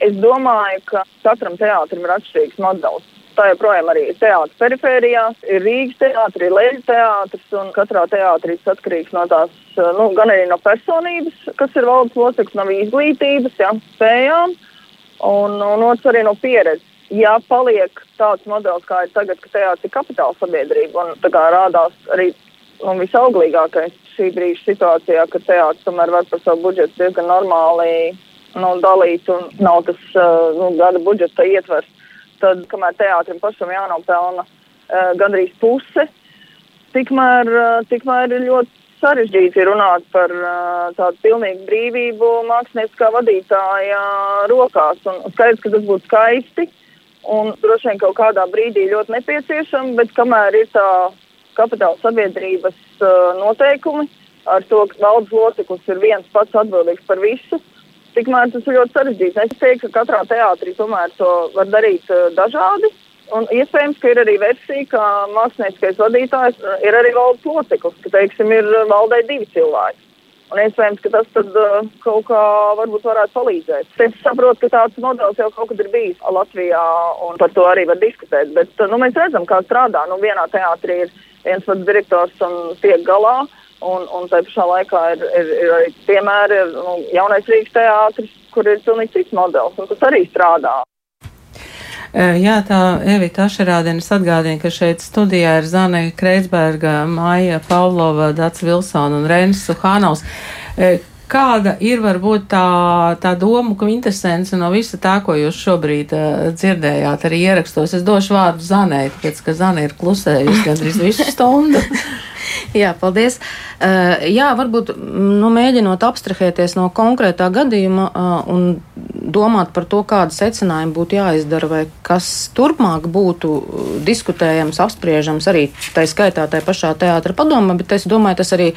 Es domāju, ka katram teātrim ir atšķirīgs modelis. Tā joprojām arī ir teātris perifērijās, ir Rīgas teātris, ir Lēļas teātris, un katrā teātrī tas atkarīgs no tās, nu, gan arī no personības, kas ir valdes loceklis, no izglītības, jā, spējām, un, un otrs arī no pieredzes ja paliek tāds modelis, kā ir tagad, ka teātris ir kapitāla sabiedrība, un tā kā rādās arī nu, visauglīgākais šī brīža situācijā, ka teātris tomēr var par savu budžetu diezgan normāli nu, dalīt, un nav tas uh, nu, gada budžeta ietvers, tad, kamēr teātrim pašam jānopelna uh, gandrīz puse, tikmēr, uh, tikmēr ir ļoti sarežģīti runāt par uh, tādu pilnīgu brīvību mākslinieckā vadītāja rokās. Un skaidrs, ka tas būtu skaisti, uh, un droši vien kaut kādā brīdī ļoti nepieciešama, bet kamēr ir tā kapitāla sabiedrības uh, noteikumi, ar to, ka valdes loceklis ir viens pats atbildīgs par visu, tikmēr tas ir ļoti sarežģīti. Es teiktu, ka katrā teātrī tomēr to var darīt uh, dažādi. Un iespējams, ka ir arī versija, ka mākslinieckais vadītājs ir arī valdes loceklis, ka, teiksim, ir valdē divi cilvēki. Un iespējams, ka tas tad, uh, kaut kā varbūt varētu palīdzēt. Es saprotu, ka tāds modelis jau kaut kad ir bijis Latvijā, un par to arī var diskutēt. Bet uh, nu, mēs redzam, kā strādā. Nu, vienā teātrī ir viens pats direktors un tiek galā. Un, un tā pašā laikā ir, ir, ir arī piemēri, ir nu, jaunais Rīgas teātris, kur ir pilnīgi cits modelis, un tas arī strādā. Jā, tā Evita Ašerādienas atgādina, ka šeit studijā ir Zane Kreitsberga, Maija Pavlova, Dats Vilsona un Reinis Suhānaus. Kāda ir varbūt tā, tā doma kvintesence no visa tā, ko jūs šobrīd uh, dzirdējāt arī ierakstos? Es došu vārdu Zanai, tāpēc, ka Zana ir klusējusi gandrīz visu stundu. Jā, paldies. Uh, jā, varbūt nu, mēģinot abstrahēties no konkrētā gadījuma uh, un domāt par to, kāda secinājuma būtu jāizdara vai kas turpmāk būtu diskutējams, apspriežams arī tā skaitā tajā pašā teātra padomā, bet es domāju, tas arī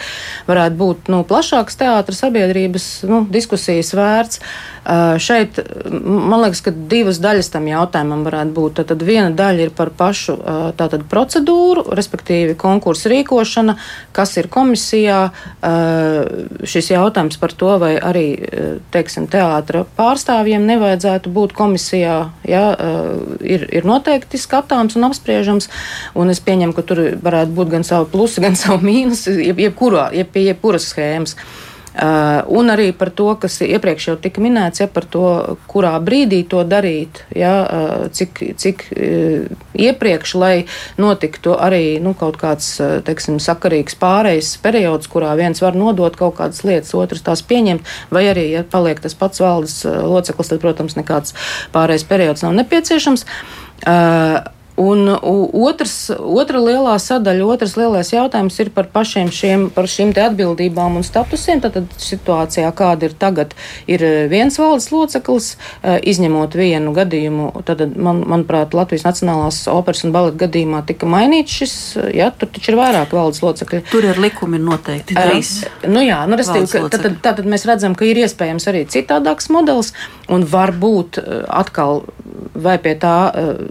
varētu būt nu, plašāks teātra sabiedrības nu, diskusijas vērts. Uh, šeit man liekas, ka divas daļas tam jautājumam varētu būt. Tad viena daļa ir par pašu tātad procedūru, respektīvi konkursu rīkošana, kas ir komisijā. Šis jautājums par to, vai arī, teiksim, teātra pārstāvjiem nevajadzētu būt komisijā, ja, ir, ir noteikti skatāms un apspriežams. Un es pieņemu, ka tur varētu būt gan savu plusu, gan savu mīnusu, jeb, jebkurā, jeb pie jebkuras schēmas. Uh, un arī par to, kas iepriekš jau tika minēts, ja par to, kurā brīdī to darīt, ja, uh, cik, cik uh, iepriekš, lai notiktu arī nu, kaut kāds, teiksim, sakarīgs pārejas periods, kurā viens var nodot kaut kādas lietas, otrs tās pieņemt, vai arī, ja paliek tas pats valdes loceklis, tad, protams, nekāds pārejas periods nav nepieciešams. Uh, Un otrs, otra lielā sadaļa, otrs lielais jautājums ir par pašiem šiem, par šīm te atbildībām un statusiem. Tad, tad situācijā, kāda ir tagad, ir viens valdes loceklis, eh, izņemot vienu gadījumu, tad, man, manuprāt, Latvijas Nacionālās operas un baleta gadījumā tika mainīts šis, jā, tur taču ir vairāk valdes locekļi. Tur ir likumi noteikti trīs. Uh, nu jā, nu restīvi, tad, tad, tad mēs redzam, ka ir iespējams arī citādāks modelis un varbūt eh, atkal vai pie tā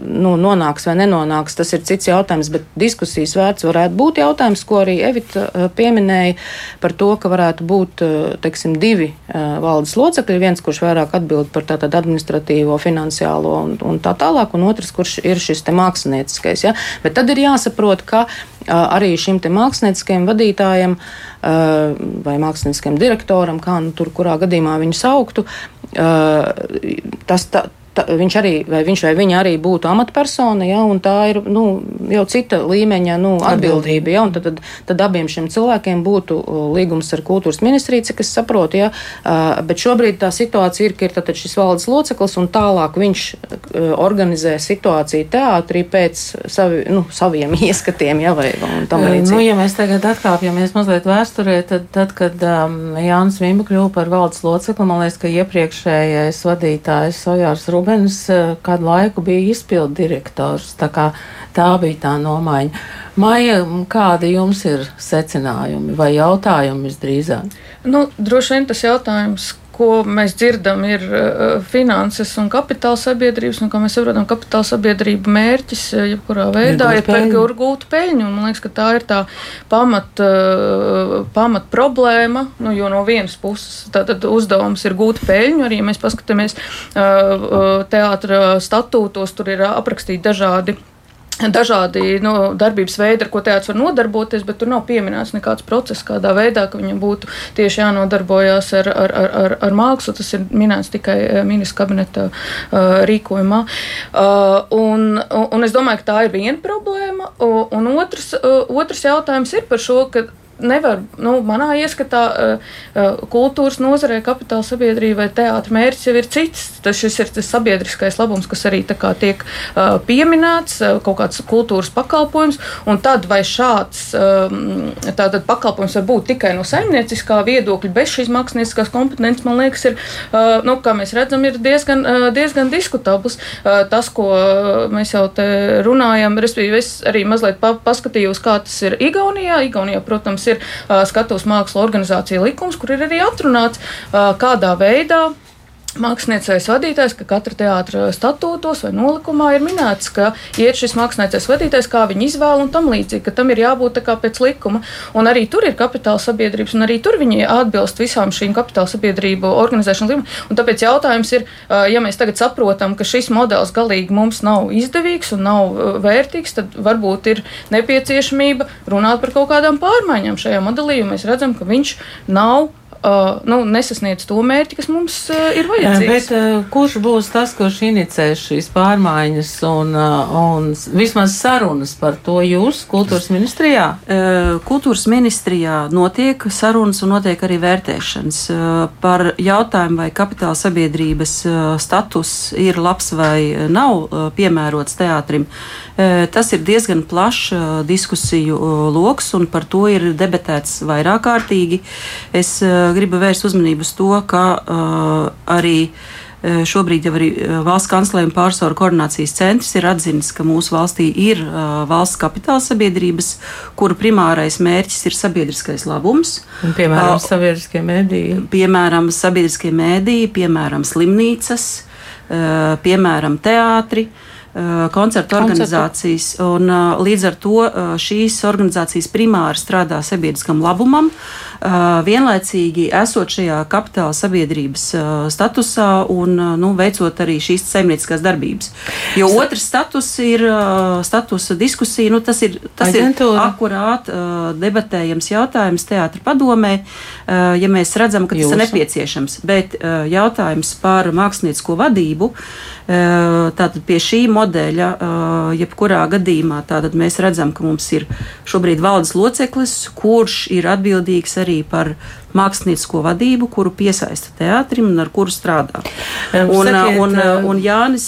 nu, nonāks vai nenonāks, tas ir cits jautājums, bet diskusijas vērts varētu būt jautājums, ko arī Evita eh, pieminēja par to, ka varētu būt, eh, teiksim, divi eh, valdes locekļi, viens, kurš vairāk atbild par tātad administratīvo, finansiālo un, un tā tālāk, un otrs, kurš ir šis mākslinieckais, ja? bet tad ir jāsaprot, ka arī šim mākslinieckajam vadītājam vai mākslinieckajam direktoram, kā nu tur kurā gadījumā viņu sauktu, tas tā, ta, viņš arī, vai viņš vai viņa arī būtu amatpersona, ja, un tā ir nu, jau cita līmeņa nu, atbildība. Ja, tad, tad, tad abiem šiem cilvēkiem būtu līgums ar kultūras ministriju, cik es saprotu. Ja, bet šobrīd tā situācija ir, ka ir šis valdes loceklis, un tālāk viņš organizē situāciju teātrī pēc savi, nu, saviem ieskatiem. Ja, vai, nu, ja mēs tagad atkāpjamies mazliet vēsturē, tad, tad kad um, Jānis Vimba kļuva par valdes locekli, man liekas, ka iepriekšējais vadītājs Ojārs Rūpēns Rubens eh, kādu laiku bija izpildu direktors. Tā, tā bija tā nomaiņa. Maija, kādi jums ir secinājumi vai jautājumi visdrīzāk? Nu, droši vien tas jautājums, ko mēs dzirdam, ir uh, finanses un kapitāla sabiedrības, un kā mēs saprotam, kapitāla sabiedrība mērķis uh, jebkurā veidā ir, par gūtu peļņu. Man liekas, ka tā ir tā pamat, uh, pamat problēma, nu, jo no vienas puses tātad uzdevums ir gūt peļņu, arī ja mēs paskatāmies teātra statūtos, tur ir aprakstīti dažādi dažādi nu, darbības veidi, ar ko teātris var nodarboties, bet tur nav pieminēts nekāds process, kādā veidā viņam būtu tieši jānodarbojas ar, ar, ar, ar, ar mākslu. Tas ir minēts tikai eh, ministra kabineta uh, rīkojumā. Uh, un, un es domāju, ka tā ir viena problēma. Un otrs, uh, otrs jautājums ir par šo, ka nevar, nu, manā ieskatā, uh, uh, kultūras nozarē, kapitāla sabiedrība vai teātris mērķis jau ir cits. Tas ir tas sabiedriskais labums, kas arī tiek uh, pieminēts, kaut kāds kultūras pakalpojums. Un tad vai šāds um, pakalpojums var būt tikai no saimnieciskā viedokļa, bez šīs mākslinieckās kompetences, man liekas, ir, nu, kā mēs redzam, ir diezgan, diezgan diskutabls. Tas, ko mēs jau te runājam, respektīvi, es arī mazliet pa paskatījos, kā tas ir Igaunijā. Igaunijā, protams, ir uh, skatuves mākslas organizācija likums, kur ir arī atrunāts, kādā veidā māksliniecais vadītājs, ka katra teātra statūtos vai nolikumā ir minēts, ka iet šis māksliniecais vadītājs, kā viņi izvēl un tam līdzīgi, ka tam ir jābūt pēc likuma. Un arī tur ir kapitāla sabiedrības, un arī tur viņi atbilst visām šīm kapitāla sabiedrību organizēšanas līmenī. Un tāpēc jautājums ir, ja mēs tagad saprotam, ka šis modelis galīgi mums nav izdevīgs un nav vērtīgs, tad varbūt ir nepieciešamība runāt par kaut kādām pārmaiņām šajā modelī, jo mēs redzam, ka viņš nav uh, nu, nesasniedz to mērķi, kas mums uh, ir vajadzīgs. Bet, uh, kurš būs tas, kurš inicēs šīs pārmaiņas un, uh, un vismaz sarunas par to jūsu kultūras ministrijā? Uh, kultūras ministrijā notiek sarunas un notiek arī vērtēšanas uh, par jautājumu, vai kapitāla sabiedrības uh, status ir labs vai nav uh, piemērots teātrim. Uh, tas ir diezgan plašs uh, diskusiju uh, lokus, un par to ir debatēts vairāk kārtīgi. Es gribu vērst uzmanību uz to, ka uh, arī uh, šobrīd jau arī uh, valsts kanclējuma pārsvaru koordinācijas centrs ir atzinis, ka mūsu valstī ir uh, valsts kapitāla sabiedrības, kuru primārais mērķis ir sabiedriskais labums. Un, piemēram, uh, sabiedriskie mēdīji. Piemēram, sabiedriskie mēdīji, piemēram, slimnīcas, uh, piemēram, teātri. Uh, koncertu organizācijas. Un, līdz ar to šīs organizācijas primāri strādā sabiedriskam labumam. Uh, vienlaicīgi esot šajā kapitāla sabiedrības statusā un nu, veicot arī šīs saimnieciskās darbības. Jo otrs status ir statusa diskusija, nu, tas ir, tas Aģentūra. ir akurāt debatējams jautājums teātra padomē, ja mēs redzam, ka tas Jūs. ir nepieciešams. Bet jautājums par māksliniecisko vadību. Tātad pie šī modeļa, jebkurā gadījumā, mēs redzam, ka mums ir šobrīd valdes loceklis, kurš ir atbildīgs arī par māksliniecisko vadību, kuru piesaista teātrim un ar kuru strādā. Un, Sakiet, un, un Jānis,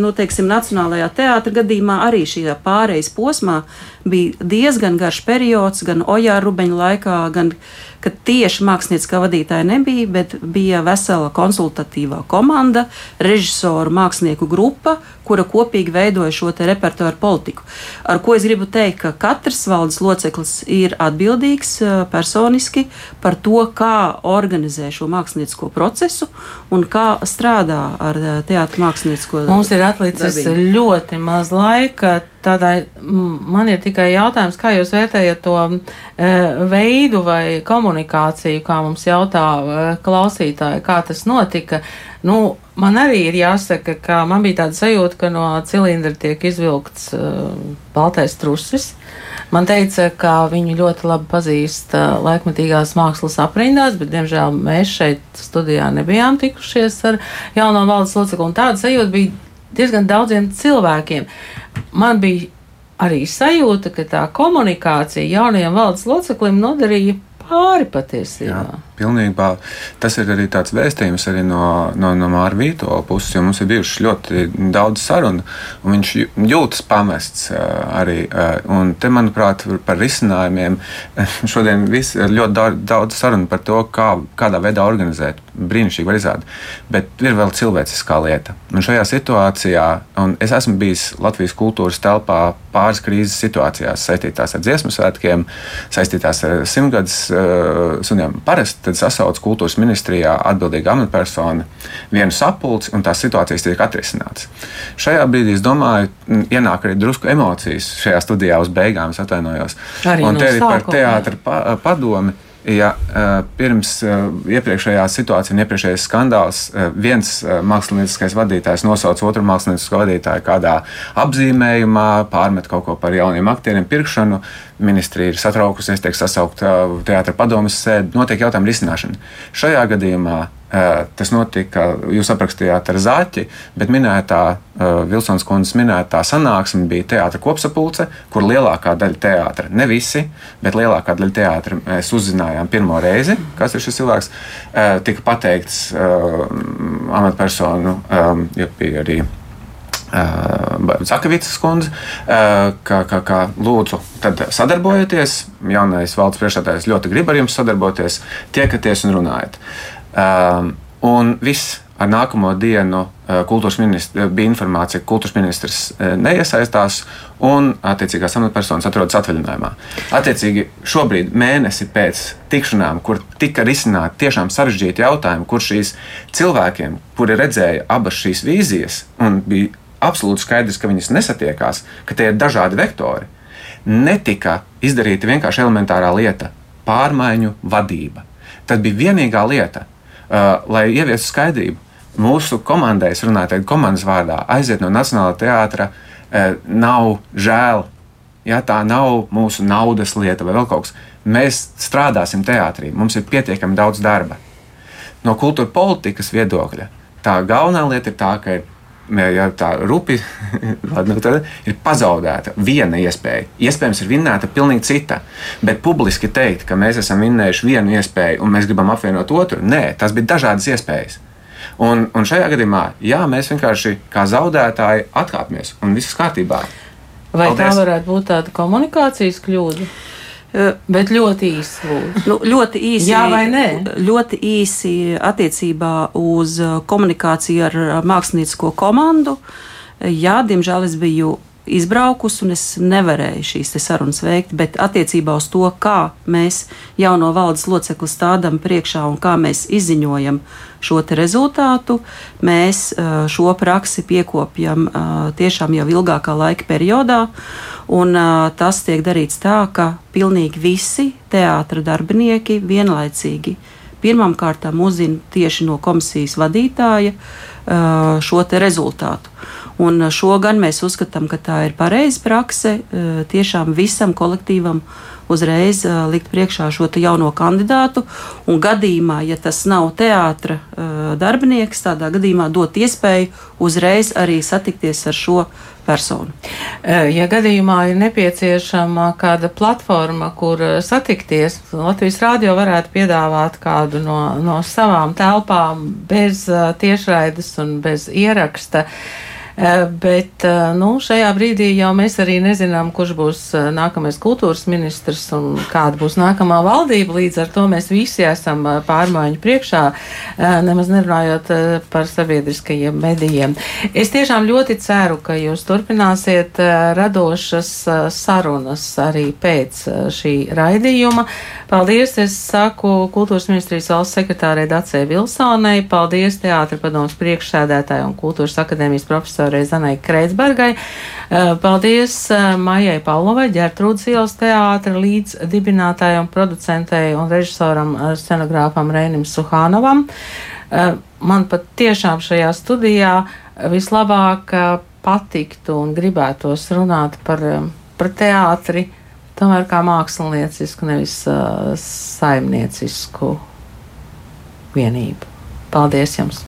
nu, teiksim, Nacionālajā teātra gadījumā arī šajā pārejas posmā bija diezgan garš periods, gan Ojā Rubeņa laikā, gan ka tieši mākslinieckā vadītāja nebija, bet bija vesela konsultatīvā komanda, režisoru mākslinieku grupa, kura kopīgi veidoja šo repertuāru politiku. Ar ko es gribu teikt, ka katrs valdes loceklis ir atbildīgs personiski par to, kā organizē šo māksliniecisko procesu un kā strādā ar teātrus māksliniecisko. Mums ir atlicis darbību. ļoti maz laika tādai, man ir tikai jautājums, kā jūs vērtējat to veidu vai komunikāciju, kā mums jautā klausītāji, kā tas notika. Nu, man arī ir jāsaka, ka man bija tāda sajūta, ka no cilindra tiek izvilkts uh, baltais trusis. Man teica, ka viņu ļoti labi pazīst uh, laikmatīgās mākslas aprindās, bet, diemžēl, mēs šeit studijā nebijām tikušies ar jauno valdes locekli. Tāda sajūta bija diezgan daudziem cilvēkiem. Man bija arī sajūta, ka tā komunikācija jaunajiem valdes loceklim nodarīja pāri patiesībā. Jā. Pilnībā tas ir arī tāds vēstījums arī no, no, no Mārta Vīto puses, jo mums ir bijušas ļoti daudz sarunu, un viņš jūtas pamests arī. Un te, manuprāt, par risinājumiem šodien vis, ļoti daudz, daudz sarunu par to, kā, kādā veidā organizēt. Brīnišķīgi var izrādīt. Bet ir vēl cilvēciskā lieta. Un šajā situācijā, un es esmu bijis Latvijas kultūras telpā pāris krīzes situācijās, saistītās ar dziesmu svētkiem, saistītās ar simtgadus suniem. Parasti tad sasauc kultūras ministrijā atbildīga amatpersona vienu sapulci, un tās situācijas tiek atrisinātas. Šajā brīdī, es domāju, ienāk arī drusku emocijas šajā studijā uz beigām, atvainojos. Arī un no te ir par teātra padomi. Ja pirms iepriekšējā situācijā un iepriekšējais skandāls viens mākslinieckais vadītājs nosauca otru māksliniecisko vadītāju kādā apzīmējumā, pārmet kaut ko par jauniem aktieriem pirkšanu, ministrija ir satraukusies, tiek sasaukta teātra padomas sēde, notiek jautājumu risināšana. Šajā gadījumā Tas notika, jūs aprakstījāt ar zaķi, bet minētā Vilsons kundzes minētā sanāksme bija teātra kopsapulce, kur lielākā daļa teātra, ne visi, bet lielākā daļa teātra mēs uzzinājām pirmo reizi, kas ir šis cilvēks. Tika pateikts amatpersonu, jo bija arī. Uh, Zakavicas kundze, uh, ka, ka, ka lūdzu, sadarbojieties. Jaunais valsts priekšstādājs ļoti grib ar jums sadarboties, tiekaties un runājiet. Um, un viss ar nākamo dienu uh, kultūras ministra, bija informācija, ka kultūras ministrs uh, neiesaistās un attiecīgās amatpersonas atrodas atvaļinājumā. Attiecīgi, šobrīd, mēnesi pēc tikšanām, kur tika risināti tiešām sarežģīti jautājumi, kur šīs cilvēkiem, kuri redzēja abas šīs vīzijas un bija absolūti skaidrs, ka viņas nesatiekās, ka tie ir dažādi vektori, netika izdarīta vienkārši elementārā lieta - pārmaiņu vadība. Tas bija vienīgā lieta, uh, lai ieviestu skaidrību. Mūsu komandai, es runāju tagad komandas vārdā, aiziet no Nacionālā teātra uh, nav žēl. Ja, tā nav mūsu naudas lieta vai vēl kaut kas. Mēs strādāsim teātrī, mums ir pietiekami daudz darba. No kultūra politikas viedokļa tā galvenā lieta ir tā, ka ir ja tā rupi ir pazaudēta viena iespēja. Iespējams, ir vinnēta pilnīgi cita. Bet publiski teikt, ka mēs esam vinnējuši vienu iespēju un mēs gribam apvienot otru, nē, tas bija dažādas iespējas. Un, un šajā gadījumā, jā, mēs vienkārši kā zaudētāji atkāpjamies un viss kārtībā. Vai Paldies. tā varētu būt tāda komunikācijas kļūda? Bet ļoti īsi. Nu, ļoti īsi. Jā vai nē? Ļoti īsi attiecībā uz komunikāciju ar māksliniecisko komandu. Jā, diemžēl es biju izbraukus, un es nevarēju šīs sarunas veikt. Bet attiecībā uz to, kā mēs jauno valdes locekli stādām priekšā un kā mēs izziņojam šo rezultātu, mēs šo praksi piekopjam tiešām jau ilgākā laika periodā. Un, tas tiek darīts tā, ka pilnīgi visi teātra darbinieki vienlaicīgi pirmām kārtām uzzina tieši no komisijas vadītāja šo rezultātu. Un šo gan mēs uzskatām, ka tā ir pareiza prakse tiešām visam kolektīvam uzreiz uh, likt priekšā šo jauno kandidātu. Un gadījumā, ja tas nav teātra uh, darbinieks, tādā gadījumā dot iespēju uzreiz arī satikties ar šo personu. Ja gadījumā ir nepieciešama kāda platforma, kur satikties, Latvijas Rādio varētu piedāvāt kādu no, no savām telpām bez tiešraides un bez ieraksta. Bet nu, šajā brīdī jau mēs arī nezinām, kurš būs nākamais kultūras ministrs un kāda būs nākamā valdība. Līdz ar to mēs visi esam pārmaiņu priekšā, nemaz nerunājot par sabiedriskajiem medijiem. Es tiešām ļoti ceru, ka jūs turpināsiet radošas sarunas arī pēc šī raidījuma. Paldies! Es saku kultūras ministrijas valsts sekretārei Dacē Vilsonai, paldies Teātra padomus priekšsēdētāju un kultūras akadēmijas profesoru režisaurai Zanai Kreitsbergai. Paldies Maijai Pavlovai, Ģertrūdas ielas teātra līdz dibinātājai un producentei un režisoram scenogrāfam Reinim Suhānovam. Man pat tiešām šajā studijā vislabāk patiktu un gribētos runāt par, par teātri, tomēr kā māksliniecisku, nevis uh, saimniecisku vienību. Paldies jums!